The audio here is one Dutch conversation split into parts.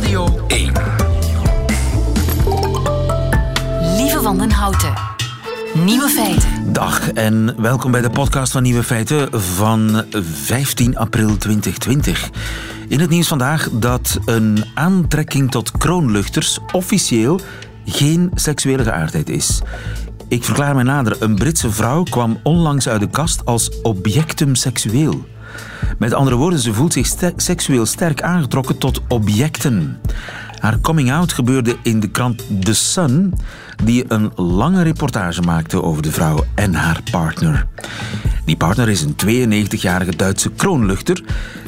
Radio 1. Lieve Wandenhouten. Nieuwe feiten. Dag en welkom bij de podcast van Nieuwe Feiten van 15 april 2020. In het nieuws vandaag dat een aantrekking tot kroonluchters officieel geen seksuele geaardheid is. Ik verklaar mij nader. Een Britse vrouw kwam onlangs uit de kast als objectum seksueel. Met andere woorden, ze voelt zich seksueel sterk aangetrokken tot objecten. Haar coming-out gebeurde in de krant The Sun, die een lange reportage maakte over de vrouw en haar partner. Die partner is een 92-jarige Duitse kroonluchter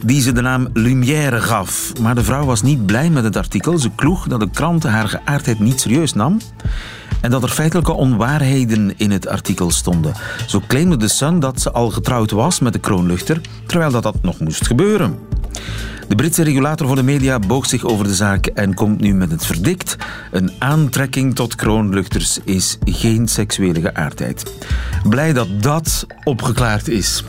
die ze de naam Lumière gaf. Maar de vrouw was niet blij met het artikel. Ze kloeg dat de krant haar geaardheid niet serieus nam en dat er feitelijke onwaarheden in het artikel stonden. Zo claimde de Sun dat ze al getrouwd was met de kroonluchter, terwijl dat, dat nog moest gebeuren. De Britse regulator voor de media boog zich over de zaak en komt nu met het verdict. Een aantrekking tot kroonluchters is geen seksuele geaardheid. Blij dat dat opgeklaard is.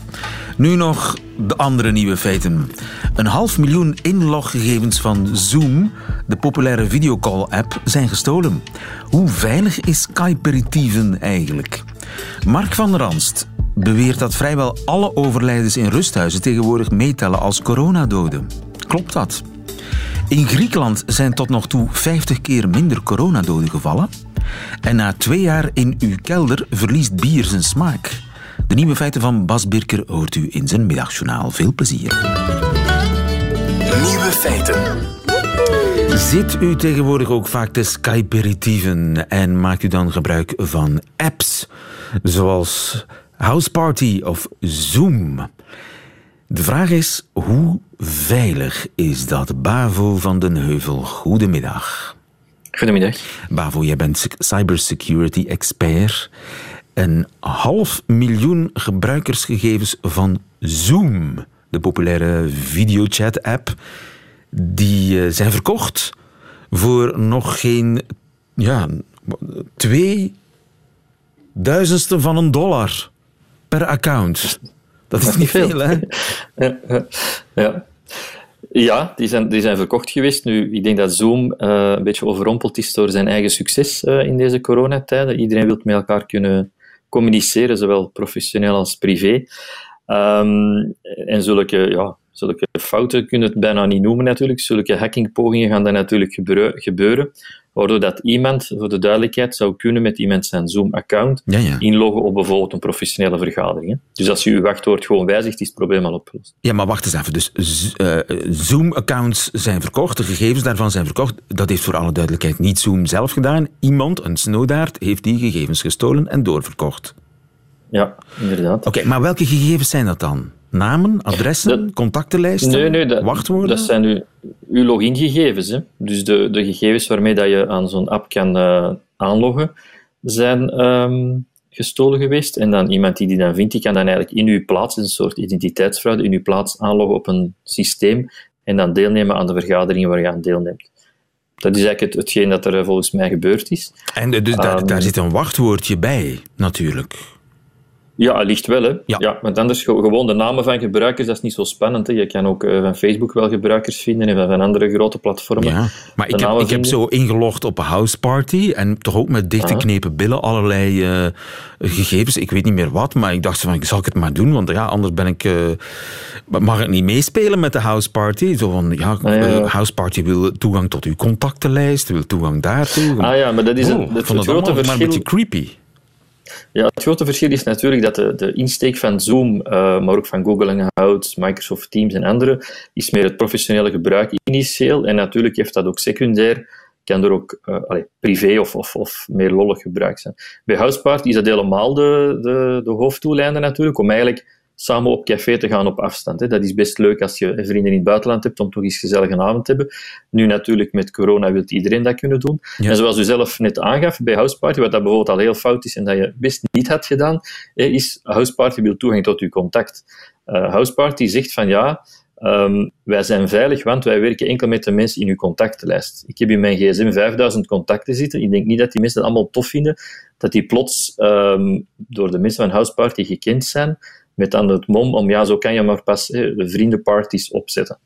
Nu nog de andere nieuwe feiten. Een half miljoen inloggegevens van Zoom, de populaire videocall-app, zijn gestolen. Hoe veilig is Skyperitieven eigenlijk? Mark van Ranst beweert dat vrijwel alle overlijdens in rusthuizen tegenwoordig meetellen als coronadoden. Klopt dat? In Griekenland zijn tot nog toe 50 keer minder coronadoden gevallen. En na twee jaar in uw kelder verliest bier zijn smaak. De nieuwe feiten van Bas Birker hoort u in zijn middagjournaal. Veel plezier. Nieuwe feiten. Zit u tegenwoordig ook vaak te skyperitieven en maakt u dan gebruik van apps zoals Houseparty of Zoom? De vraag is, hoe veilig is dat? Bavo van den Heuvel, goedemiddag. Goedemiddag. Bavo, jij bent cybersecurity expert. Een half miljoen gebruikersgegevens van Zoom, de populaire videochat-app, die eh, zijn verkocht voor nog geen ja, twee duizendste van een dollar per account. Dat is niet veel, hè? Ja, ja. ja die, zijn, die zijn verkocht geweest. Nu, ik denk dat Zoom uh, een beetje overrompeld is door zijn eigen succes uh, in deze coronatijden. Iedereen wil met elkaar kunnen communiceren, zowel professioneel als privé. Um, en zulke, ja, zulke fouten kunnen het bijna niet noemen natuurlijk. Zulke hackingpogingen gaan dan natuurlijk gebeuren waardoor dat iemand, voor de duidelijkheid, zou kunnen met iemand zijn Zoom-account inloggen op bijvoorbeeld een professionele vergadering. Hè. Dus als je je wachtwoord gewoon wijzigt, is het probleem al opgelost. Ja, maar wacht eens even. Dus uh, Zoom-accounts zijn verkocht, de gegevens daarvan zijn verkocht. Dat heeft voor alle duidelijkheid niet Zoom zelf gedaan. Iemand, een snowdaard, heeft die gegevens gestolen en doorverkocht. Ja, inderdaad. Oké, maar welke gegevens zijn dat dan? Namen, adressen, contactenlijsten, nee, nee, dat, wachtwoorden? Dat zijn uw, uw logingegevens. Hè. Dus de, de gegevens waarmee dat je aan zo'n app kan uh, aanloggen, zijn um, gestolen geweest. En dan iemand die die dan vindt, die kan dan eigenlijk in uw plaats, een soort identiteitsfraude, in uw plaats aanloggen op een systeem en dan deelnemen aan de vergaderingen waar je aan deelneemt. Dat is eigenlijk het, hetgeen dat er volgens mij gebeurd is. En dus daar, um, daar zit een wachtwoordje bij, natuurlijk. Ja, ligt wel. Hè. Ja. ja, want anders gewoon de namen van gebruikers, dat is niet zo spannend. Hè. Je kan ook uh, van Facebook wel gebruikers vinden en van andere grote platformen. Ja, maar ik heb, ik heb zo ingelogd op een houseparty en toch ook met dichtgeknepen ah. billen allerlei uh, gegevens. Ik weet niet meer wat, maar ik dacht van, zal ik het maar doen, want ja, anders ben ik... Uh, mag ik niet meespelen met de houseparty? Zo van, ja, ah, ja, houseparty wil toegang tot uw contactenlijst, wil toegang daartoe. Ah ja, maar dat is, oh, een, dat vond het grote verschil... maar een beetje creepy. Ja, het grote verschil is natuurlijk dat de, de insteek van Zoom, uh, maar ook van Google Hangouts, Microsoft Teams en andere, is meer het professionele gebruik initieel. En natuurlijk heeft dat ook secundair, kan er ook allez, privé of, of, of meer lollig gebruik zijn. Bij Houseparty is dat helemaal de, de, de natuurlijk, om eigenlijk samen op café te gaan op afstand. Hè. Dat is best leuk als je vrienden in het buitenland hebt om toch eens gezellig een avond te hebben. Nu natuurlijk met corona wil iedereen dat kunnen doen. Ja. En zoals u zelf net aangaf bij Houseparty, wat dat bijvoorbeeld al heel fout is en dat je best niet had gedaan, is Houseparty wil toegang tot uw contact. Uh, Houseparty zegt van ja, um, wij zijn veilig, want wij werken enkel met de mensen in uw contactenlijst. Ik heb in mijn gsm 5000 contacten zitten. Ik denk niet dat die mensen het allemaal tof vinden, dat die plots um, door de mensen van Houseparty gekend zijn met dan het mom om, ja, zo kan je maar pas hè, de vriendenparties opzetten.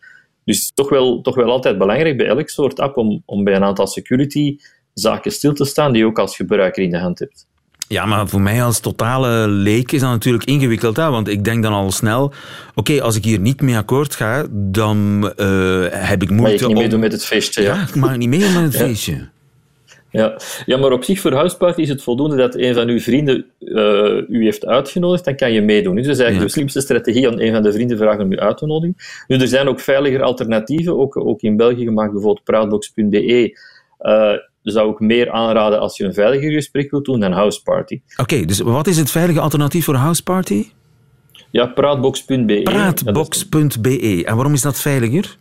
Dus toch wel, toch wel altijd belangrijk bij elk soort app om, om bij een aantal security zaken stil te staan die je ook als gebruiker in de hand hebt. Ja, maar voor mij als totale leek is dat natuurlijk ingewikkeld. Hè? Want ik denk dan al snel, oké, als ik hier niet mee akkoord ga, dan uh, heb ik moeite Mag je niet om... meedoen met het feestje, ja. Ja, ik mag niet meedoen met het feestje. Ja. ja, maar op zich voor houseparty is het voldoende dat een van uw vrienden uh, u heeft uitgenodigd, dan kan je meedoen. Dus dat is eigenlijk de slimste strategie om een van de vrienden vragen om u uit te nodigen. Nu, er zijn ook veiliger alternatieven, ook, ook in België gemaakt, bijvoorbeeld praatbox.be. Uh, zou ik meer aanraden als je een veiliger gesprek wilt doen dan houseparty. Oké, dus wat is het veilige alternatief voor houseparty? Ja, praatbox.be. Praatbox.be. En waarom is dat veiliger?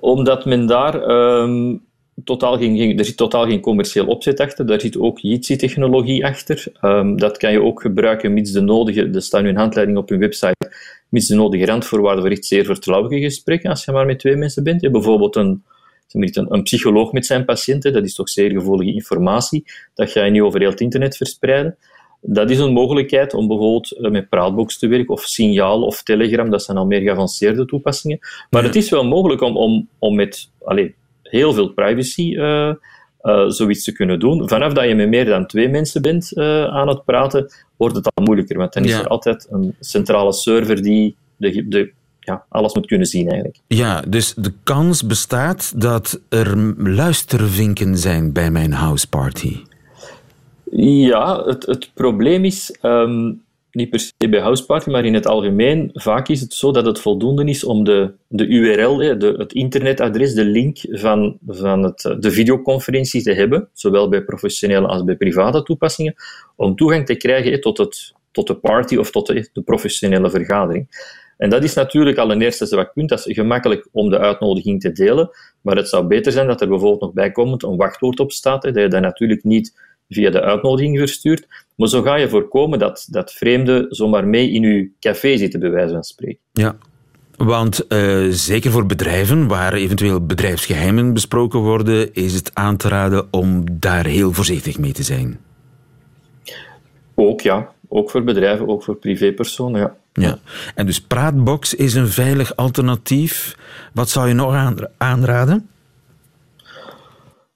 Omdat men daar um, totaal geen, er zit totaal geen commercieel opzet achter. Daar zit ook Jitsi-technologie achter. Um, dat kan je ook gebruiken mits de nodige, er staat nu een handleiding op hun website, mits de nodige randvoorwaarden voor echt zeer vertrouwelijke gesprekken, als je maar met twee mensen bent. Je bijvoorbeeld een, een, een psycholoog met zijn patiënten, dat is toch zeer gevoelige informatie. Dat ga je niet over heel het internet verspreiden. Dat is een mogelijkheid om bijvoorbeeld eh, met Praatbox te werken, of Signaal of Telegram, dat zijn al meer geavanceerde toepassingen. Maar ja. het is wel mogelijk om, om, om met allez, heel veel privacy uh, zoiets te kunnen doen. Vanaf dat je met meer dan twee mensen bent uh, aan het praten, wordt het al moeilijker, want dan is er altijd een centrale server die de, de ja, alles moet kunnen zien eigenlijk. Ja, dus de kans bestaat dat er luistervinken zijn bij mijn houseparty. Ja, het, het probleem is, um, niet per se bij houseparty, maar in het algemeen, vaak is het zo dat het voldoende is om de, de URL, de, het internetadres, de link van, van het, de videoconferentie te hebben, zowel bij professionele als bij private toepassingen, om toegang te krijgen tot, het, tot de party of tot de, de professionele vergadering. En dat is natuurlijk al een eerste zwak punt. Dat is gemakkelijk om de uitnodiging te delen, maar het zou beter zijn dat er bijvoorbeeld nog bijkomend een wachtwoord op staat, hè, dat je dat natuurlijk niet via de uitnodiging verstuurt, maar zo ga je voorkomen dat, dat vreemden zomaar mee in je café zitten, bij wijze van spreken. Ja, want uh, zeker voor bedrijven waar eventueel bedrijfsgeheimen besproken worden, is het aan te raden om daar heel voorzichtig mee te zijn. Ook ja, ook voor bedrijven, ook voor privépersonen, ja. Ja, en dus Praatbox is een veilig alternatief. Wat zou je nog aanraden?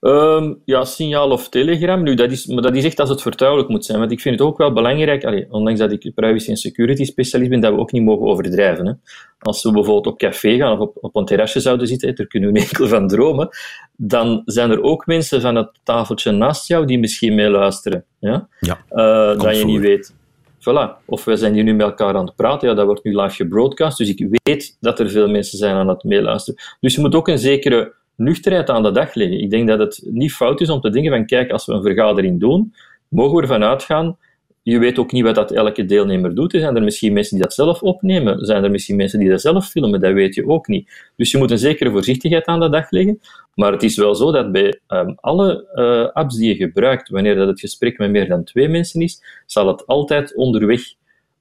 Um, ja, signaal of telegram. Nu, dat is, maar dat is echt als het vertrouwelijk moet zijn. Want ik vind het ook wel belangrijk, allee, ondanks dat ik privacy- en security specialist ben, dat we ook niet mogen overdrijven. Hè. Als we bijvoorbeeld op café gaan of op, op een terrasje zouden zitten, daar kunnen we enkel van dromen, dan zijn er ook mensen van het tafeltje naast jou die misschien meeluisteren. Ja? Ja, uh, dat je niet weet. Voilà. Of we zijn hier nu met elkaar aan het praten. Ja, dat wordt nu live gebroadcast. Dus ik weet dat er veel mensen zijn aan het meeluisteren. Dus je moet ook een zekere nuchterheid aan de dag leggen. Ik denk dat het niet fout is om te denken van, kijk, als we een vergadering doen, mogen we ervan uitgaan, je weet ook niet wat dat elke deelnemer doet. Zijn er misschien mensen die dat zelf opnemen? Zijn er misschien mensen die dat zelf filmen? Dat weet je ook niet. Dus je moet een zekere voorzichtigheid aan de dag leggen. Maar het is wel zo dat bij um, alle uh, apps die je gebruikt, wanneer dat het gesprek met meer dan twee mensen is, zal het altijd onderweg,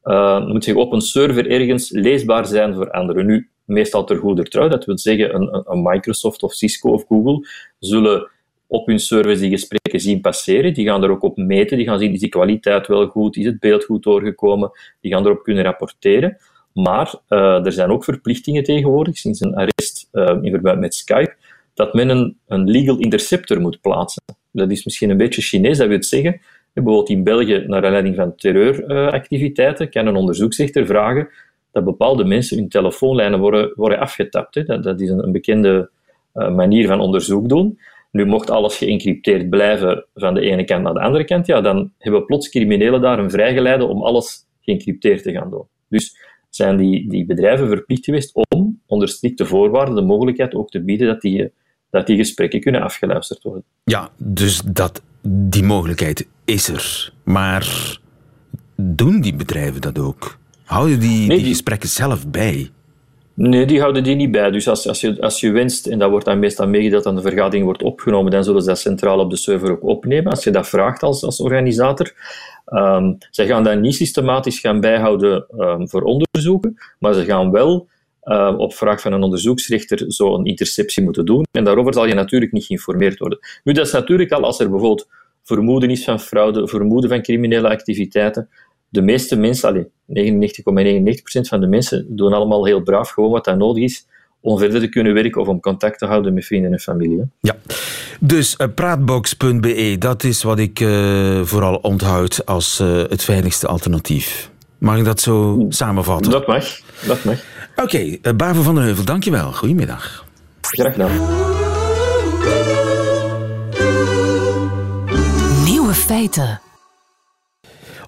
uh, moet zeggen, op een server ergens leesbaar zijn voor anderen. Nu, meestal ter goede trouw. Dat wil zeggen, een, een, Microsoft of Cisco of Google zullen op hun servers die gesprekken zien passeren. Die gaan er ook op meten. Die gaan zien, is die kwaliteit wel goed? Is het beeld goed doorgekomen? Die gaan erop kunnen rapporteren. Maar uh, er zijn ook verplichtingen tegenwoordig, sinds een arrest uh, in verband met Skype, dat men een, legal interceptor moet plaatsen. Dat is misschien een beetje Chinees, dat wil zeggen, bijvoorbeeld in België, naar aanleiding van terreuractiviteiten, kan een onderzoeksrechter vragen dat bepaalde mensen hun telefoonlijnen worden, worden afgetapt. Hè. Dat, dat, is een, bekende uh, manier van onderzoek doen. Nu, mocht alles geëncrypteerd blijven van de ene kant naar de andere kant, ja, dan hebben plots criminelen daar een vrijgeleide om alles geëncrypteerd te gaan doen. Dus zijn die, die bedrijven verplicht geweest om, onder strikte voorwaarden, de mogelijkheid ook te bieden dat die, dat die gesprekken kunnen afgeluisterd worden. Ja, dus dat, die mogelijkheid is er. Maar doen die bedrijven dat ook? Houden die, nee, die gesprekken zelf bij? Nee, die houden die niet bij. Dus als, als, je, als je wenst, en dat wordt dan meestal meegedeeld aan de vergadering wordt opgenomen, dan zullen ze dat centraal op de server ook opnemen. Als je dat vraagt als, als organisator. Um, zij gaan dat niet systematisch gaan bijhouden um, voor onderzoeken, maar ze gaan wel um, op vraag van een onderzoeksrechter zo een interceptie moeten doen. En daarover zal je natuurlijk niet geïnformeerd worden. Nu, dat is natuurlijk al als er bijvoorbeeld vermoeden is van fraude, vermoeden van criminele activiteiten, de meeste mensen, 99,99% ,99 van de mensen, doen allemaal heel braaf gewoon wat dat nodig is om verder te kunnen werken of om contact te houden met vrienden en familie. Ja, dus uh, praatbox.be, dat is wat ik uh, vooral onthoud als uh, het veiligste alternatief. Mag ik dat zo samenvatten? Dat mag, dat mag. Oké, okay, Bavo van der Heuvel, dankjewel. Goedemiddag. Graag gedaan. Nieuwe feiten.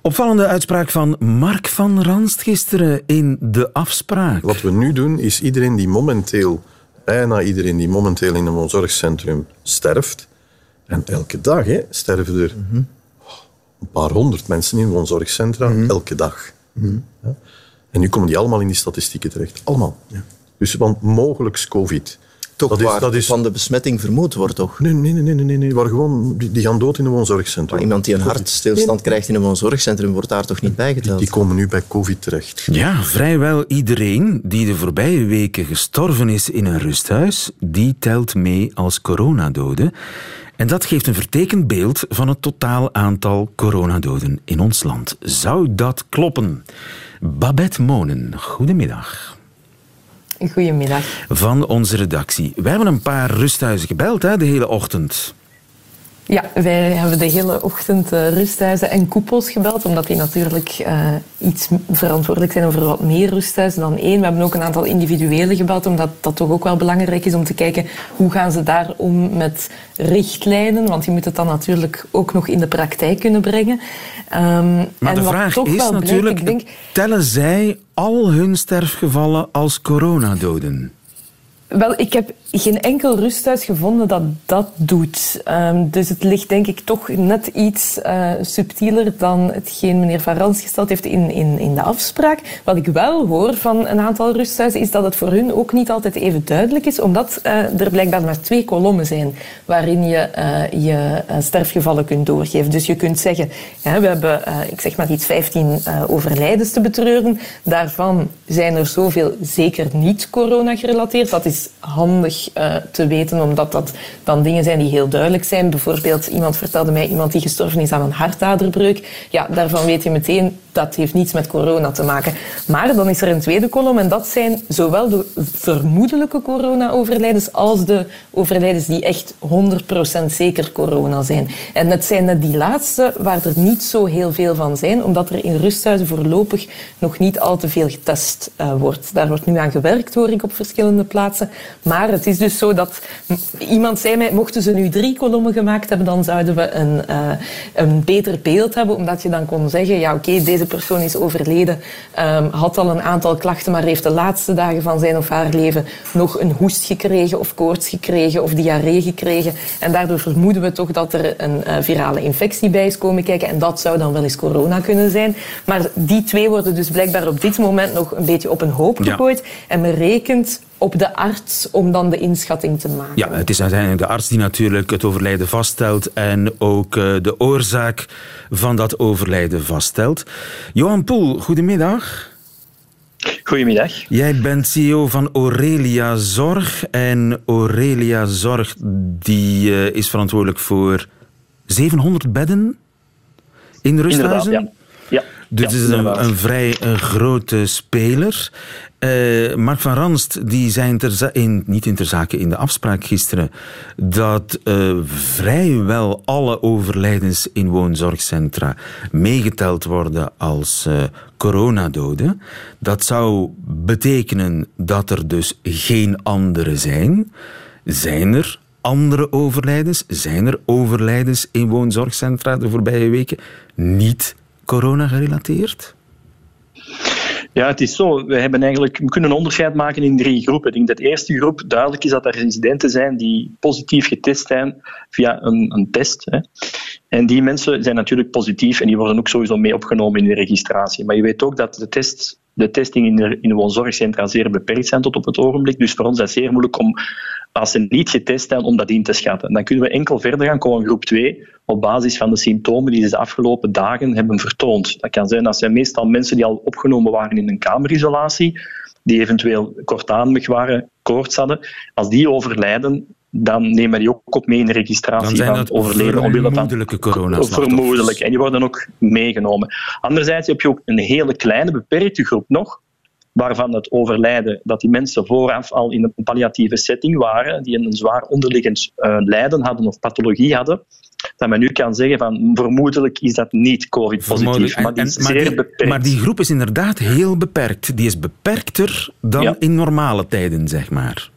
Opvallende uitspraak van Mark van Ranst gisteren in de afspraak. Wat we nu doen, is iedereen die momenteel, bijna iedereen die momenteel in een woonzorgcentrum sterft, en elke dag hè, sterven er mm -hmm. een paar honderd mensen in woonzorgcentra, mm -hmm. elke dag. Mm -hmm. ja? En nu komen die allemaal in die statistieken terecht. Allemaal. Ja. Dus, want mogelijk COVID. Toch dat waar is, dat is... van de besmetting vermoed wordt, toch? Nee, nee, nee, nee, nee, nee. Waar gewoon, die, die gaan dood in een woonzorgcentrum. Maar iemand die een hartstilstand nee. krijgt in een woonzorgcentrum wordt daar toch niet bijgeteld? Die, die komen nu bij COVID terecht. Ja, vrijwel iedereen die de voorbije weken gestorven is in een rusthuis, die telt mee als coronadode. En dat geeft een vertekend beeld van het totaal aantal coronadoden in ons land. Zou dat kloppen? Babette Monen, goedemiddag. Goedemiddag. Van onze redactie. Wij hebben een paar rusthuizen gebeld hè, de hele ochtend. Ja, wij hebben de hele ochtend uh, rusthuizen en koepels gebeld, omdat die natuurlijk uh, iets verantwoordelijk zijn over wat meer rusthuizen dan één. We hebben ook een aantal individuele gebeld, omdat dat toch ook wel belangrijk is om te kijken hoe gaan ze daar om met richtlijnen, want je moet het dan natuurlijk ook nog in de praktijk kunnen brengen. Um, maar de vraag is natuurlijk, denk, tellen zij al hun sterfgevallen als coronadoden? Wel, ik heb geen enkel rusthuis gevonden dat dat doet. Um, dus het ligt denk ik toch net iets uh, subtieler dan hetgeen meneer Van Rans gesteld heeft in, in, in de afspraak. Wat ik wel hoor van een aantal rusthuizen is dat het voor hun ook niet altijd even duidelijk is, omdat uh, er blijkbaar maar twee kolommen zijn waarin je uh, je sterfgevallen kunt doorgeven. Dus je kunt zeggen, we hebben, ik zeg maar iets, 15 overlijdens te betreuren. Daarvan zijn er zoveel zeker niet corona gerelateerd. Dat is handig uh, te weten, omdat dat dan dingen zijn die heel duidelijk zijn. Bijvoorbeeld, iemand vertelde mij iemand die gestorven is aan een hartaderbreuk. Ja, daarvan weet je meteen, dat heeft niets met corona te maken. Maar dan is er een tweede kolom en dat zijn zowel de vermoedelijke corona-overlijdens als de overlijdens die echt 100% zeker corona zijn. En het zijn net die laatste waar er niet zo heel veel van zijn, omdat er in rusthuizen voorlopig nog niet al te veel getest uh, wordt. Daar wordt nu aan gewerkt, hoor ik, op verschillende plaatsen. Maar het is dus zo dat iemand zei mij, mochten ze nu drie kolommen gemaakt hebben, dan zouden we een, uh, een beter beeld hebben, omdat je dan kon zeggen, ja oké, okay, deze persoon is overleden, um, had al een aantal klachten, maar heeft de laatste dagen van zijn of haar leven nog een hoest gekregen of koorts gekregen of diarree gekregen. En daardoor vermoeden we toch dat er een uh, virale infectie bij is komen kijken. En dat zou dan wel eens corona kunnen zijn. Maar die twee worden dus blijkbaar op dit moment nog een beetje op een hoop gegooid. Ja. En men rekent op de arts om dan de inschatting te maken. Ja, het is uiteindelijk de arts die natuurlijk het overlijden vaststelt en ook uh, de oorzaak van dat overlijden vaststelt. Johan Poel, goedemiddag. Goedemiddag. Jij bent CEO van Aurelia Zorg. En Aurelia Zorg die, uh, is verantwoordelijk voor 700 bedden in de rusthuizen. Inderdaad, ja. Dus het is een, een vrij een grote speler. Uh, Mark van Ranst die zei in, niet in ter zake in de afspraak gisteren dat uh, vrijwel alle overlijdens in woonzorgcentra meegeteld worden als uh, coronadoden. Dat zou betekenen dat er dus geen andere zijn. Zijn er andere overlijdens? Zijn er overlijdens in woonzorgcentra de voorbije weken niet corona gerelateerd? Ja, het is zo. We, hebben eigenlijk, we kunnen een onderscheid maken in drie groepen. Ik denk dat de eerste groep duidelijk is dat er residenten zijn die positief getest zijn via een, een test. Hè. En die mensen zijn natuurlijk positief en die worden ook sowieso mee opgenomen in de registratie. Maar je weet ook dat de, test, de testing in de, in de woonzorgcentra zeer beperkt zijn tot op het ogenblik. Dus voor ons is het zeer moeilijk om, als ze niet getest zijn, om dat in te schatten. Dan kunnen we enkel verder gaan, komen groep 2, op basis van de symptomen die ze de afgelopen dagen hebben vertoond. Dat kan zijn, dat zijn meestal mensen die al opgenomen waren in een kamerisolatie, die eventueel kortademig waren, koorts hadden. Als die overlijden, dan nemen die ook op mee in de registratie dan zijn van overleden omwille van Vermoedelijk. En die worden ook meegenomen. Anderzijds heb je ook een hele kleine, beperkte groep nog, waarvan het overlijden, dat die mensen vooraf al in een palliatieve setting waren, die een zwaar onderliggend uh, lijden hadden of pathologie hadden, dat men nu kan zeggen van vermoedelijk is dat niet COVID-positief, maar die is maar zeer die, beperkt. Maar die groep is inderdaad heel beperkt. Die is beperkter dan Ja. in normale tijden, zeg maar.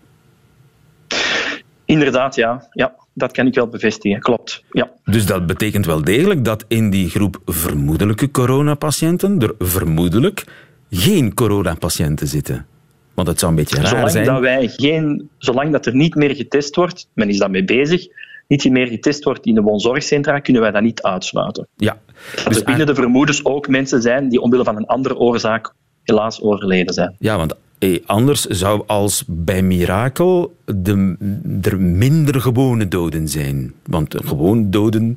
Inderdaad, ja. ja. Dat kan ik wel bevestigen, klopt. Ja. Dus dat betekent wel degelijk dat in die groep vermoedelijke coronapatiënten er vermoedelijk geen coronapatiënten zitten. Want het zou een beetje raar Zolang zijn. dat, wij geen, zolang dat er niet meer getest wordt, men is daarmee bezig, niet meer getest wordt in de woonzorgcentra, kunnen wij dat niet uitsluiten. Ja. Dat Dus er binnen de vermoedens ook mensen zijn die omwille van een andere oorzaak helaas overleden zijn. Ja, want eh, anders zou als bij mirakel de, er minder gewone doden zijn. Want gewoon doden,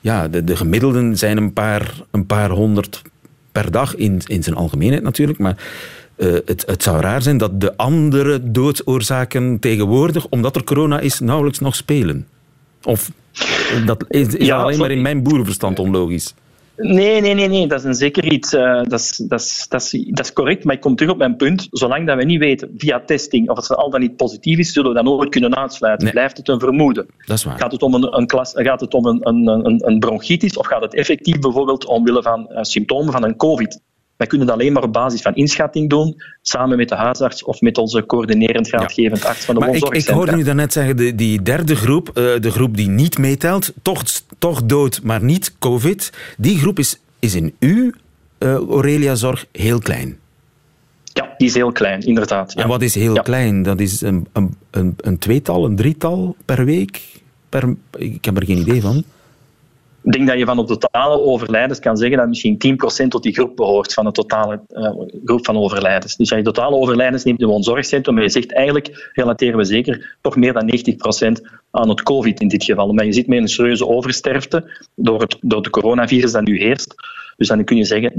ja, de, de gemiddelden zijn een paar, een paar honderd per dag in, in zijn algemeenheid natuurlijk. Maar eh, het, het zou raar zijn dat de andere doodsoorzaken tegenwoordig, omdat er corona is, nauwelijks nog spelen. Of dat is, is Ja, alleen maar in mijn boerenverstand onlogisch. Nee, nee, nee, nee, dat is een zeker iets. eh, dat, is, dat, is, dat, is, dat is correct, maar ik kom terug op mijn punt. Zolang dat we niet weten via testing of het al dan niet positief is, zullen we dat nooit kunnen uitsluiten. Nee. Blijft het een vermoeden? Dat is waar. Gaat het om een, een, klas, gaat het om een, een, een, een bronchitis of gaat het effectief bijvoorbeeld omwille van eh, symptomen van een COVID? Wij kunnen dat alleen maar op basis van inschatting doen, samen met de huisarts of met onze coördinerend raadgevend arts van de Maar ik, ik hoorde u daarnet zeggen, de, die derde groep, eh, de groep die niet meetelt, toch, toch dood, maar niet COVID, die groep is, is in uw eh, Aurelia-zorg heel klein. Ja, die is heel klein, inderdaad. Ja. En wat is heel Ja. klein? Dat is een, een, een, een tweetal, een drietal per week? Per, ik heb er geen idee van. Ik denk dat je van op de totale overlijdens kan zeggen dat misschien 10% tot die groep behoort van de totale eh, groep van overlijdens. Dus als je totale overlijdens neemt in een woonzorgcentrum, maar je zegt eigenlijk, relateren we zeker toch meer dan 90% aan het COVID in dit geval. Maar je zit met een serieuze oversterfte door het, door het coronavirus dat nu heerst. Dus dan kun je zeggen,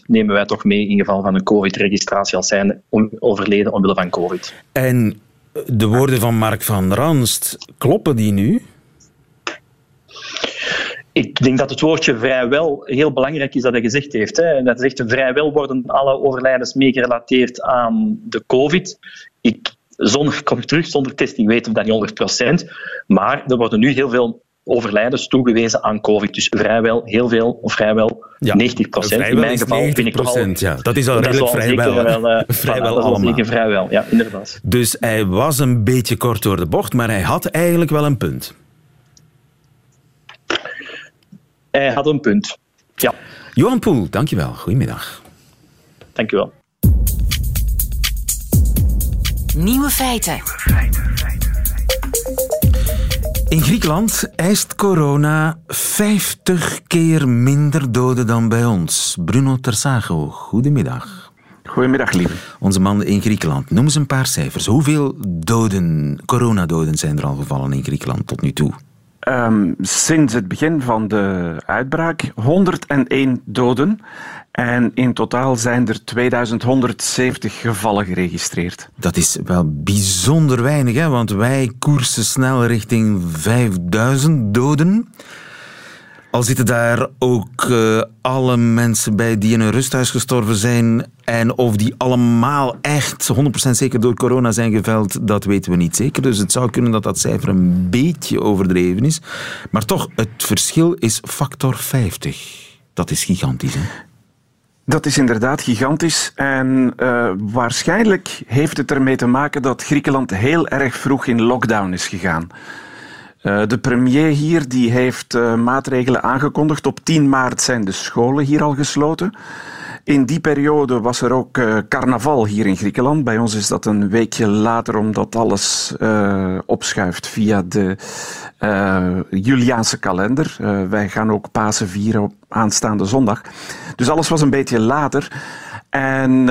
90% nemen wij toch mee in geval van een COVID-registratie als zijnde om- overleden omwille van COVID. En de woorden van Mark van Ranst, kloppen die nu? Ik denk dat het woordje vrijwel heel belangrijk is dat hij gezegd heeft. Hè. Dat zegt vrijwel worden alle overlijdens mee gerelateerd aan de COVID. Ik, zonder, ik kom terug, zonder testing weten we dat niet 100%. Maar er worden nu heel veel overlijdens toegewezen aan COVID. Dus vrijwel, heel veel, of vrijwel 90%. Vrijwel In mijn geval vind ik toch al... 90%, ja. Dat is al redelijk wel vrijwel. wel, eh, vrijwel voilà, allemaal. vrijwel, ja, inderdaad. Dus hij was een beetje kort door de bocht, maar hij had eigenlijk wel een punt. Hij had een punt. Ja, Johan Poel, dankjewel. Goedemiddag. dank u wel. Nieuwe feiten. In Griekenland eist corona 50 keer minder doden dan bij ons. Bruno Tersago, goedemiddag. Goedemiddag, lieve. Onze man in Griekenland. Noem eens een paar cijfers. Hoeveel doden, coronadoden zijn er al gevallen in Griekenland tot nu toe? Ehm, sinds het begin van de uitbraak 101 doden. En in totaal zijn er 2170 gevallen geregistreerd. Dat is wel bijzonder weinig, hè? want wij koersen snel richting 5000 doden. Al zitten daar ook eh, alle mensen bij die in een rusthuis gestorven zijn. En of die allemaal echt 100% zeker door corona zijn geveld, dat weten we niet zeker. Dus het zou kunnen dat dat cijfer een beetje overdreven is. Maar toch, het verschil is factor 50. Dat is gigantisch, hè? Dat is inderdaad gigantisch. En eh, waarschijnlijk heeft het ermee te maken dat Griekenland heel erg vroeg in lockdown is gegaan. Eh, de premier hier die heeft eh, maatregelen aangekondigd. Op 10 maart zijn de scholen hier al gesloten. In die periode was er ook eh, carnaval hier in Griekenland. Bij ons is dat een weekje later, omdat alles opschuift via de Juliaanse kalender. Wij gaan ook Pasen vieren op aanstaande zondag. Dus alles was een beetje later. En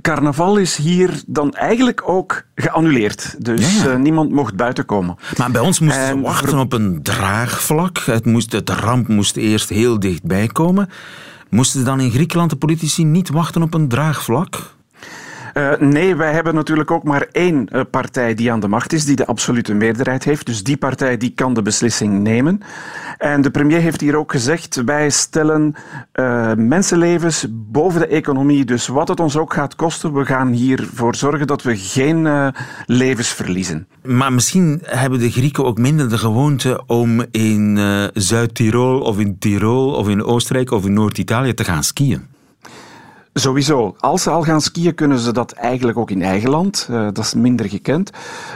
carnaval is hier dan eigenlijk ook geannuleerd. Dus Ja, ja. eh, niemand mocht buiten komen. Maar bij ons moesten ze En wachten op een draagvlak. Het, moest, het ramp moest eerst heel dichtbij komen. Moesten dan in Griekenland de politici niet wachten op een draagvlak? Uh, nee, wij hebben natuurlijk ook maar één uh, partij die aan de macht is, die de absolute meerderheid heeft. Dus die partij die kan de beslissing nemen. En de premier heeft hier ook gezegd, wij stellen uh, mensenlevens boven de economie. Dus wat het ons ook gaat kosten, we gaan hiervoor zorgen dat we geen levens verliezen. Maar misschien hebben de Grieken ook minder de gewoonte om in Zuid-Tirol of in Tirol of in Oostenrijk of in Noord-Italië te gaan skiën. Sowieso. Als ze al gaan skiën, kunnen ze dat eigenlijk ook in eigen land. Uh, dat is minder gekend.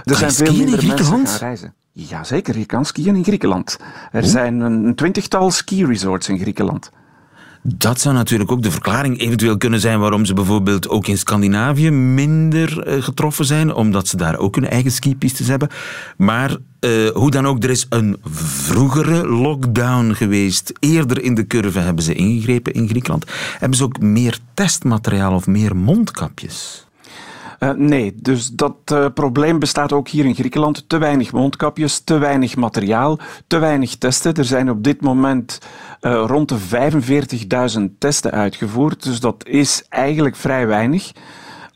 Er kan zijn veel minder mensen gaan reizen. Jazeker, je kan skiën in Griekenland. Er zijn een twintigtal ski-resorts in Griekenland. Dat zou natuurlijk ook de verklaring eventueel kunnen zijn waarom ze bijvoorbeeld ook in Scandinavië minder eh, getroffen zijn, omdat ze daar ook hun eigen skipistes hebben. Maar uh, hoe dan ook, er is een vroegere lockdown geweest. Eerder in de curve hebben ze ingegrepen in Griekenland. Hebben ze ook meer testmateriaal of meer mondkapjes? Uh, nee, dus dat uh, probleem bestaat ook hier in Griekenland. Te weinig mondkapjes, te weinig materiaal, te weinig testen. Er zijn op dit moment uh, rond de 45.000 testen uitgevoerd, dus dat is eigenlijk vrij weinig.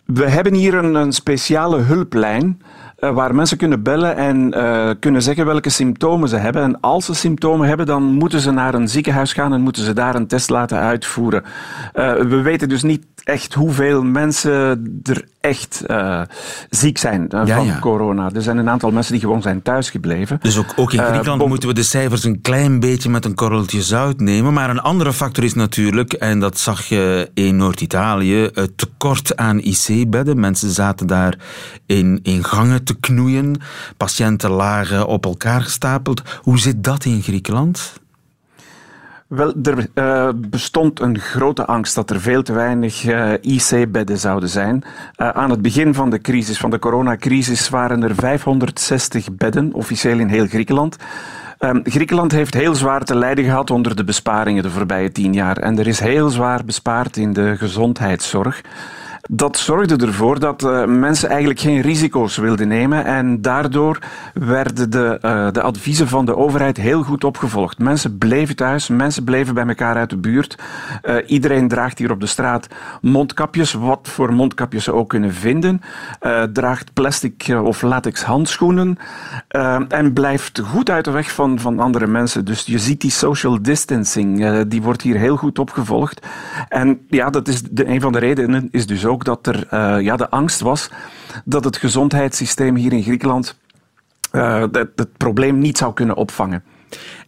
We hebben hier een, een speciale hulplijn waar mensen kunnen bellen en kunnen zeggen welke symptomen ze hebben. En als ze symptomen hebben, dan moeten ze naar een ziekenhuis gaan en moeten ze daar een test laten uitvoeren. We weten dus niet echt hoeveel mensen er echt uh, ziek zijn uh, ja, van ja. corona. Er zijn een aantal mensen die gewoon zijn thuisgebleven. Dus ook, ook in Griekenland uh, moeten we de cijfers een klein beetje met een korreltje zout nemen. Maar een andere factor is natuurlijk, en dat zag je in Noord-Italië, het tekort aan IC-bedden. Mensen zaten daar in, in gangen te knoeien. Patiënten lagen op elkaar gestapeld. Hoe zit dat in Griekenland? Wel, er uh, bestond een grote angst dat er veel te weinig uh, IC-bedden zouden zijn. Uh, aan het begin van de crisis, van de coronacrisis, waren er 560 bedden, officieel in heel Griekenland. Um, Griekenland heeft heel zwaar te lijden gehad onder de besparingen de voorbije tien jaar. En er is heel zwaar bespaard in de gezondheidszorg. Dat zorgde ervoor dat uh, mensen eigenlijk geen risico's wilden nemen en daardoor werden de, uh, de adviezen van de overheid heel goed opgevolgd. Mensen bleven thuis, mensen bleven bij elkaar uit de buurt. Uh, iedereen draagt hier op de straat mondkapjes, wat voor mondkapjes ze ook kunnen vinden. draagt plastic of latex handschoenen en blijft goed uit de weg van, van andere mensen. Dus je ziet die social distancing, die wordt hier heel goed opgevolgd. En ja, dat is een van de redenen is dus ook dat er uh, ja, de angst was dat het gezondheidssysteem hier in Griekenland het, het probleem niet zou kunnen opvangen.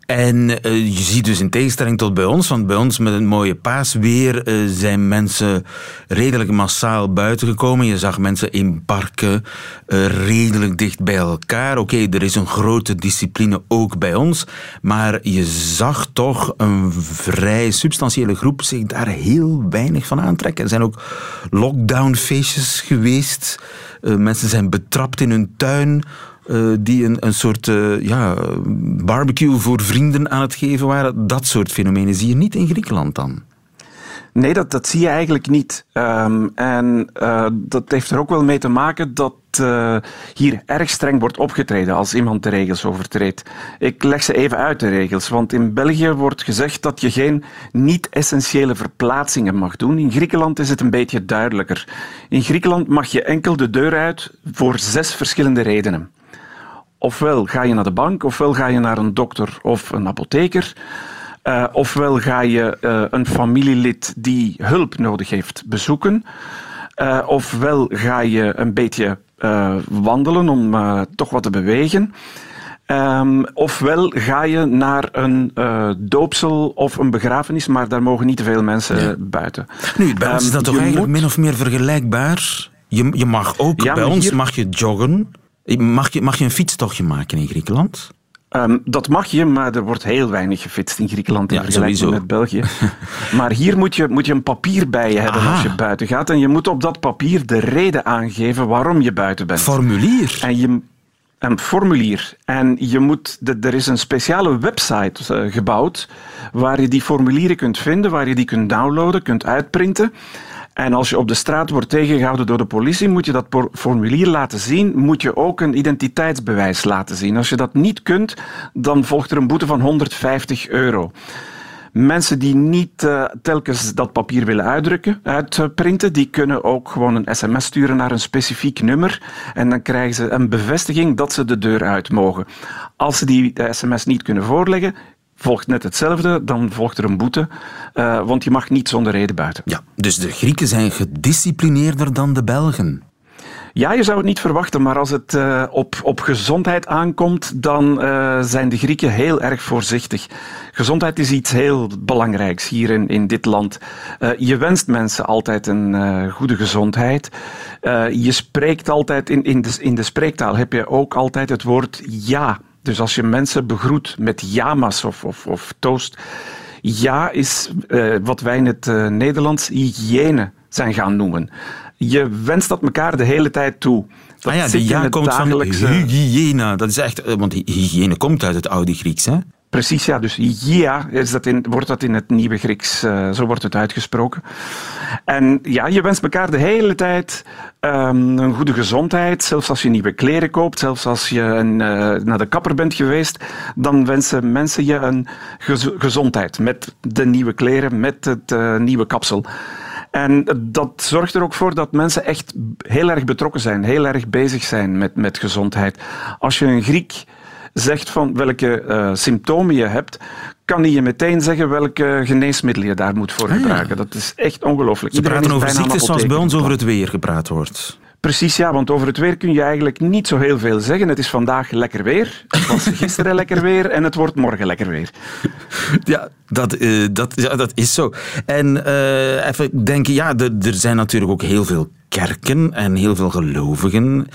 En uh, je ziet dus in tegenstelling tot bij ons, want bij ons met een mooie paasweer uh, zijn mensen redelijk massaal buiten gekomen. Je zag mensen in parken uh, redelijk dicht bij elkaar. Oké, er is een grote discipline ook bij ons, maar je zag toch een vrij substantiële groep zich daar heel weinig van aantrekken. Er zijn ook lockdownfeestjes geweest. mensen zijn betrapt in hun tuin uh, die een, een soort uh, ja, barbecue voor vrienden aan het geven waren. Dat soort fenomenen zie je niet in Griekenland dan. Nee, dat, dat zie je eigenlijk niet. Um, en uh, dat heeft er ook wel mee te maken dat hier erg streng wordt opgetreden als iemand de regels overtreedt. Ik leg ze even uit, de regels. Want in België wordt gezegd dat je geen niet-essentiële verplaatsingen mag doen. In Griekenland is het een beetje duidelijker. In Griekenland mag je enkel de deur uit voor zes verschillende redenen. Ofwel ga je naar de bank, ofwel ga je naar een dokter of een apotheker. Uh, ofwel ga je uh, een familielid die hulp nodig heeft bezoeken. Uh, ofwel ga je een beetje wandelen om toch wat te bewegen. Um, ofwel ga je naar een doopsel of een begrafenis, maar daar mogen niet te veel mensen ja. buiten. Nu, bij ons is dat um, toch eigenlijk moet... min of meer vergelijkbaar? Je, je mag ook, ja, bij ons hier... mag je joggen, Mag je, mag je een fietstochtje maken in Griekenland? Um, dat mag je, maar er wordt heel weinig gefietst in Griekenland in ja, vergelijking sowieso. met België. maar hier moet je, moet je een papier bij je hebben Aha. als je buiten gaat. En je moet op dat papier de reden aangeven waarom je buiten bent. Formulier? En je, een formulier. En je moet, er is een speciale website uh, gebouwd waar je die formulieren kunt vinden, waar je die kunt downloaden, kunt uitprinten. En als je op de straat wordt tegengehouden door de politie, moet je dat formulier laten zien, moet je ook een identiteitsbewijs laten zien. Als je dat niet kunt, dan volgt er een boete van 150 euro. Mensen die niet uh, telkens dat papier willen uitdrukken, uitprinten, die kunnen ook gewoon een sms sturen naar een specifiek nummer en dan krijgen ze een bevestiging dat ze de deur uit mogen. Als ze die sms niet kunnen voorleggen, volgt net hetzelfde, dan volgt er een boete, uh, want je mag niet zonder reden buiten. Ja, dus de Grieken zijn gedisciplineerder dan de Belgen. Ja, je zou het niet verwachten, maar als het uh, op, op gezondheid aankomt, dan uh, zijn de Grieken heel erg voorzichtig. Gezondheid is iets heel belangrijks hier in, in dit land. Uh, je wenst mensen altijd een goede gezondheid. je spreekt altijd, in, in, de, in de spreektaal heb je ook altijd het woord ja. Dus als je mensen begroet met jamas of, of, of toast, ja is wat wij in het Nederlands hygiëne zijn gaan noemen je wenst dat elkaar de hele tijd toe. Dat ah ja, die ja komt dagelijkse... van hygiëne. Dat is echt, eh, want hygiëne komt uit het oude Grieks, hè? Precies, ja. Dus ja, is dat in, wordt dat in het nieuwe Grieks, uh, zo wordt het uitgesproken. En ja, je wenst elkaar de hele tijd um, een goede gezondheid. Zelfs als je nieuwe kleren koopt, zelfs als je een, uh, naar de kapper bent geweest, dan wensen mensen je een gez gezondheid met de nieuwe kleren, met het uh, nieuwe kapsel. En dat zorgt er ook voor dat mensen echt heel erg betrokken zijn, heel erg bezig zijn met, met gezondheid. Als je een Griek zegt van welke uh, symptomen je hebt, kan hij je meteen zeggen welke geneesmiddelen je daar moet voor ah, gebruiken. Dat is echt ongelooflijk. Ze praten over ziektes zoals bij ons over het weer gepraat wordt. Precies, ja, want over het weer kun je eigenlijk niet zo heel veel zeggen. Het is vandaag lekker weer, het was gisteren lekker weer en het wordt morgen lekker weer. Ja, dat, uh, dat, ja, dat is zo. En uh, even denken, ja, er zijn natuurlijk ook heel veel kerken en heel veel gelovigen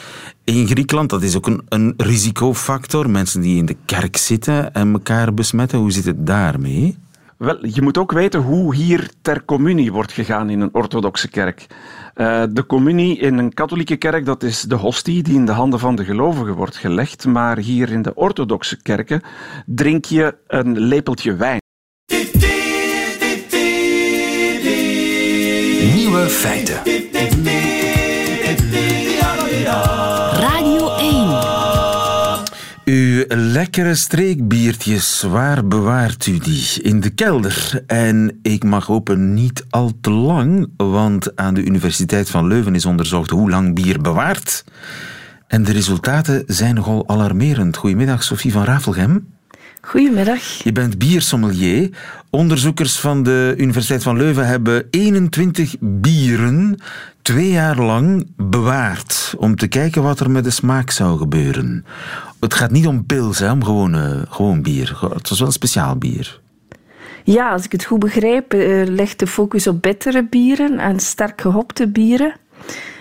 in Griekenland. Dat is ook een, een risicofactor. Mensen die in de kerk zitten en elkaar besmetten. Hoe zit het daarmee? Wel, je moet ook weten hoe hier ter communie wordt gegaan in een orthodoxe kerk. Uh, de communie in een katholieke kerk, dat is de hostie die in de handen van de gelovigen wordt gelegd. Maar hier in de orthodoxe kerken drink je een lepeltje wijn. Nieuwe feiten. Uw lekkere streekbiertjes, waar bewaart u die? In de kelder. En ik mag hopen niet al te lang, want aan de Universiteit van Leuven is onderzocht hoe lang bier bewaart. En de resultaten zijn nogal alarmerend. Goedemiddag, Sophie van Rafelgem. Goedemiddag. Je bent biersommelier. Onderzoekers van de Universiteit van Leuven hebben 21 bieren twee jaar lang bewaard om te kijken wat er met de smaak zou gebeuren. Het gaat niet om pils, hè, om gewoon, uh, gewoon bier. Het was wel een speciaal bier. Ja, als ik het goed begrijp, uh, legt de focus op bittere bieren en sterk gehopte bieren.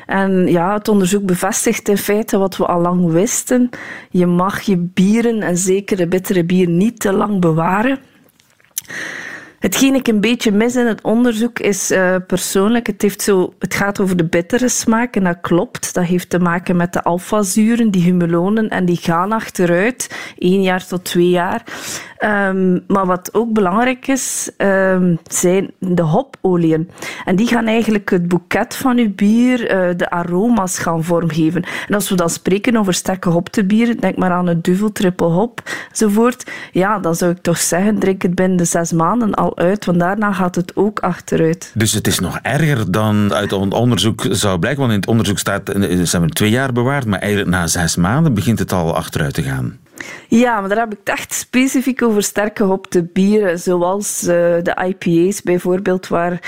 En ja, het onderzoek bevestigt in feite wat we al lang wisten. Je mag je bieren, en zeker de bittere bier, niet te lang bewaren. Hetgeen ik een beetje mis in het onderzoek is uh, persoonlijk, het, heeft zo, het gaat over de bittere smaak en dat klopt. Dat heeft te maken met de alfazuren, die humulonen en die gaan achteruit, één jaar tot twee jaar. Um, maar wat ook belangrijk is, um, zijn de hopolieën. En die gaan eigenlijk het boeket van uw bier, uh, de aroma's gaan vormgeven. En als we dan spreken over sterke hopte bieren, denk maar aan het duvel, triple hop, enzovoort. Ja, dan zou ik toch zeggen, drink het binnen de zes maanden al uit, want daarna gaat het ook achteruit. Dus het is nog erger dan uit het onderzoek zou blijken, want in het onderzoek staat, eh, ze hebben twee jaar bewaard, maar eigenlijk na zes maanden begint het al achteruit te gaan. Ja, maar daar heb ik het echt specifiek over sterke hopte bieren, zoals uh, de IPA's bijvoorbeeld, waar uh,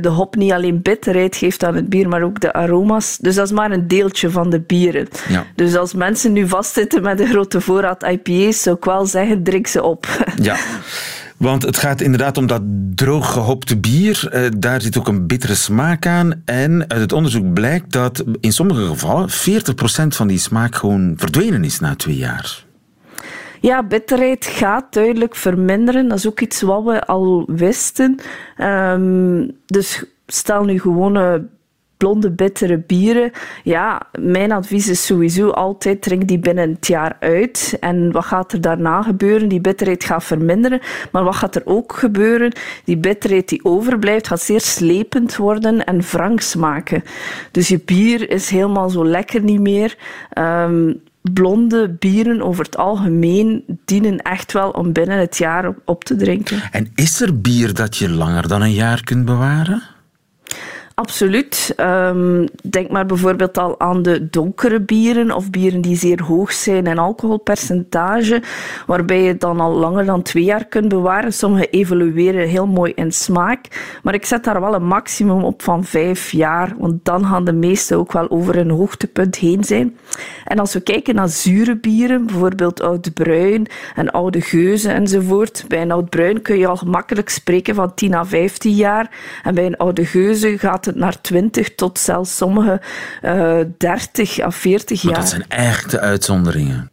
de hop niet alleen bitterheid geeft aan het bier, maar ook de aroma's. Dus dat is maar een deeltje van de bieren. Ja. Dus als mensen nu vastzitten met een grote voorraad IPA's, zou ik wel zeggen, drink ze op. Ja. Want het gaat inderdaad om dat droog gehopte bier. Uh, daar zit ook een bittere smaak aan. En uit het onderzoek blijkt dat in sommige gevallen 40% van die smaak gewoon verdwenen is na twee jaar. Ja, bitterheid gaat duidelijk verminderen. Dat is ook iets wat we al wisten. Um, dus stel nu gewone blonde, bittere bieren. Ja, mijn advies is sowieso altijd drink die binnen het jaar uit. En wat gaat er daarna gebeuren? Die bitterheid gaat verminderen. Maar wat gaat er ook gebeuren? Die bitterheid die overblijft gaat zeer slepend worden en wrang smaken. Dus je bier is helemaal zo lekker niet meer. Um, blonde bieren over het algemeen dienen echt wel om binnen het jaar op te drinken. En is er bier dat je langer dan een jaar kunt bewaren? Absoluut. Um, denk maar bijvoorbeeld al aan de donkere bieren of bieren die zeer hoog zijn in alcoholpercentage, waarbij je dan al langer dan twee jaar kunt bewaren. Sommige evolueren heel mooi in smaak, maar ik zet daar wel een maximum op van vijf jaar, want dan gaan de meeste ook wel over een hoogtepunt heen zijn. En als we kijken naar zure bieren, bijvoorbeeld oud bruin en oude geuzen enzovoort, bij een oud bruin kun je al gemakkelijk spreken van 10 à 15 jaar en bij een oude geuze gaat het naar 20 tot zelfs sommige uh, 30 à 40 jaar. Maar dat zijn echt de uitzonderingen.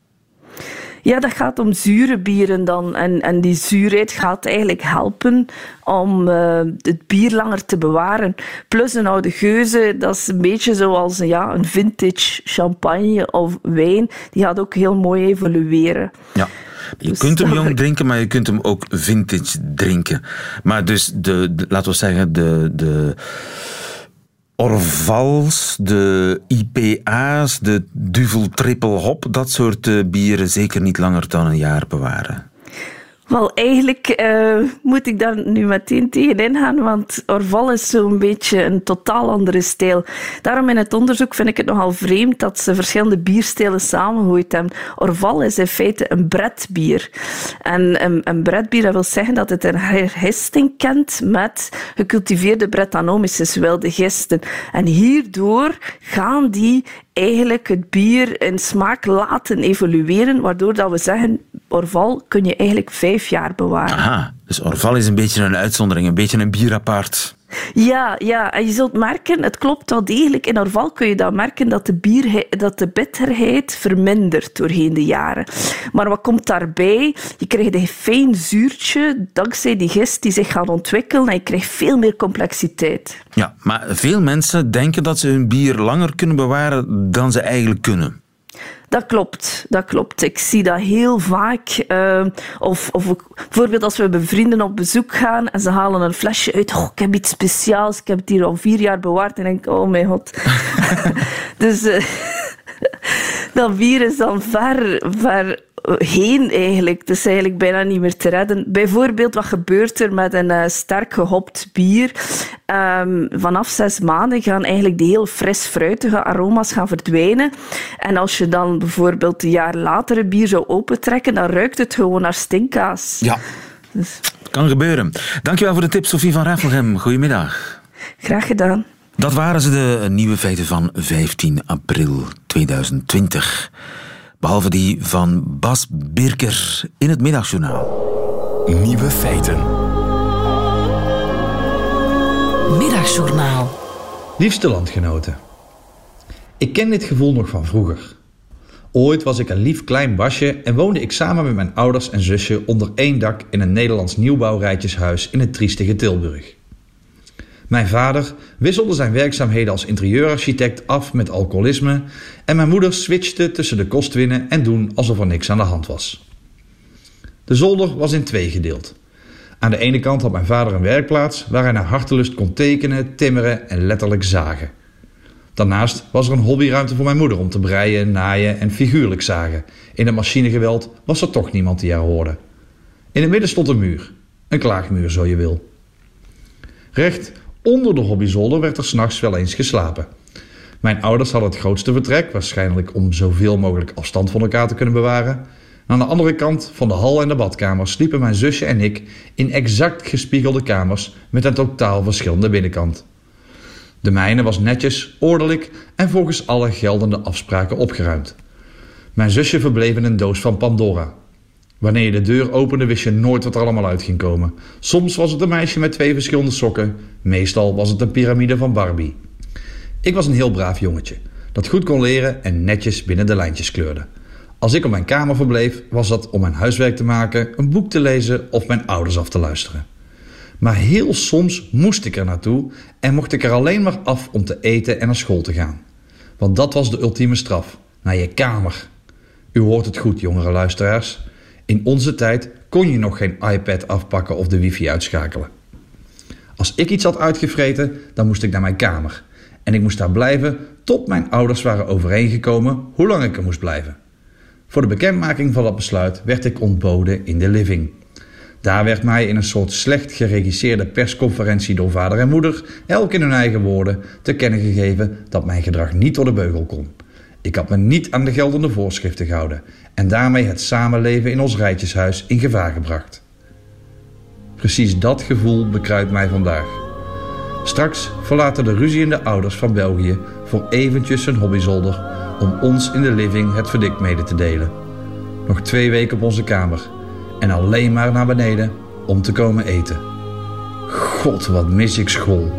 Ja, dat gaat om zure bieren dan. En, en die zuurheid gaat eigenlijk helpen om uh, het bier langer te bewaren. Plus een oude geuze, dat is een beetje zoals ja, een vintage champagne of wijn. Die gaat ook heel mooi evolueren. Ja. Je dus kunt hem jong drinken, maar je kunt hem ook vintage drinken. Maar dus, de, de laten we zeggen, de, de Orvals, de IPA's, de Duvel Triple Hop, dat soort eh, bieren zeker niet langer dan een jaar bewaren. Wel, eigenlijk uh, moet ik daar nu meteen tegenin gaan, want Orval is zo'n beetje een totaal andere stijl. Daarom in het onderzoek vind ik het nogal vreemd dat ze verschillende bierstijlen samengegooid hebben. Orval is in feite een bredbier. En een, een bredbier dat wil zeggen dat het een hergisting kent met gecultiveerde Brettanomyces, wilde gisten. En hierdoor gaan die eigenlijk het bier in smaak laten evolueren, waardoor dat we zeggen, Orval kun je eigenlijk vijf jaar bewaren. Aha, dus Orval is een beetje een uitzondering, een beetje een bier apart. Ja, ja, en je zult merken, het klopt wel degelijk. In Orval kun je dan merken dat de, bier, dat de bitterheid vermindert doorheen de jaren. Maar wat komt daarbij? Je krijgt een fijn zuurtje dankzij die gist die zich gaat ontwikkelen en je krijgt veel meer complexiteit. Ja, maar veel mensen denken dat ze hun bier langer kunnen bewaren dan ze eigenlijk kunnen. Dat klopt, dat klopt. Ik zie dat heel vaak. Uh, of, of bijvoorbeeld als we bij vrienden op bezoek gaan en ze halen een flesje uit. Oh, ik heb iets speciaals, ik heb het hier al vier jaar bewaard. En denk oh mijn god. dus uh, dat bier is dan ver, ver heen eigenlijk. Het is eigenlijk bijna niet meer te redden. Bijvoorbeeld, wat gebeurt er met een uh, sterk gehopt bier? Um, vanaf zes maanden gaan eigenlijk die heel fris fruitige aroma's gaan verdwijnen. En als je dan bijvoorbeeld een jaar later een bier zou opentrekken, dan ruikt het gewoon naar stinkkaas. Ja, dus. kan gebeuren. Dankjewel voor de tip, Sophie van Raffelgem. Goedemiddag. Graag gedaan. Dat waren ze, de nieuwe feiten van 15 april 2020. Behalve die van Bas Birker in het middagjournaal. Nieuwe feiten. Middagjournaal. Liefste landgenoten. Ik ken dit gevoel nog van vroeger. Ooit was ik een lief klein basje en woonde ik samen met mijn ouders en zusje onder één dak in een Nederlands nieuwbouwrijtjeshuis in het triestige Tilburg. Mijn vader wisselde zijn werkzaamheden als interieurarchitect af met alcoholisme en mijn moeder switchte tussen de kostwinnen en doen alsof er niks aan de hand was. De zolder was in twee gedeeld. Aan de ene kant had mijn vader een werkplaats waar hij naar hartelust kon tekenen, timmeren en letterlijk zagen. Daarnaast was er een hobbyruimte voor mijn moeder om te breien, naaien en figuurlijk zagen. In het machinegeweld was er toch niemand die haar hoorde. In het midden stond een muur. Een klaagmuur, zo je wil. Recht Onder de hobbyzolder werd er s'nachts wel eens geslapen. Mijn ouders hadden het grootste vertrek, waarschijnlijk om zoveel mogelijk afstand van elkaar te kunnen bewaren. aan de andere kant van de hal en de badkamer sliepen mijn zusje en ik in exact gespiegelde kamers met een totaal verschillende binnenkant. De mijne was netjes, ordelijk en volgens alle geldende afspraken opgeruimd. Mijn zusje verbleef in een doos van Pandora, Wanneer je de deur opende, wist je nooit wat er allemaal uit ging komen. Soms was het een meisje met twee verschillende sokken, meestal was het een piramide van Barbie. Ik was een heel braaf jongetje, dat goed kon leren en netjes binnen de lijntjes kleurde. Als ik op mijn kamer verbleef, was dat om mijn huiswerk te maken, een boek te lezen of mijn ouders af te luisteren. Maar heel soms moest ik er naartoe en mocht ik er alleen maar af om te eten en naar school te gaan. Want dat was de ultieme straf, naar je kamer. U hoort het goed, jongere luisteraars. In onze tijd kon je nog geen iPad afpakken of de wifi uitschakelen. Als ik iets had uitgevreten, dan moest ik naar mijn kamer. En ik moest daar blijven tot mijn ouders waren overeengekomen hoe lang ik er moest blijven. Voor de bekendmaking van dat besluit werd ik ontboden in de living. Daar werd mij in een soort slecht geregisseerde persconferentie door vader en moeder, elk in hun eigen woorden, te kennen gegeven dat mijn gedrag niet door de beugel kon. Ik had me niet aan de geldende voorschriften gehouden en daarmee het samenleven in ons rijtjeshuis in gevaar gebracht. Precies dat gevoel bekruipt mij vandaag. Straks verlaten de ruziende ouders van België voor eventjes hun hobbyzolder om ons in de living het verdikt mede te delen. Nog twee weken op onze kamer en alleen maar naar beneden om te komen eten. God, wat mis ik school.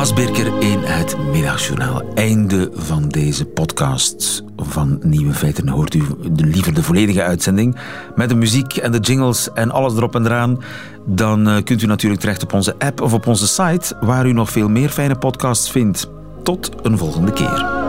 Bas Birker in het Middagjournaal. Einde van deze podcast van Nieuwe Feiten. Hoort u liever de volledige uitzending met de muziek en de jingles en alles erop en eraan. Dan eh, kunt u natuurlijk terecht op onze app of op onze site, waar u nog veel meer fijne podcasts vindt. Tot een volgende keer.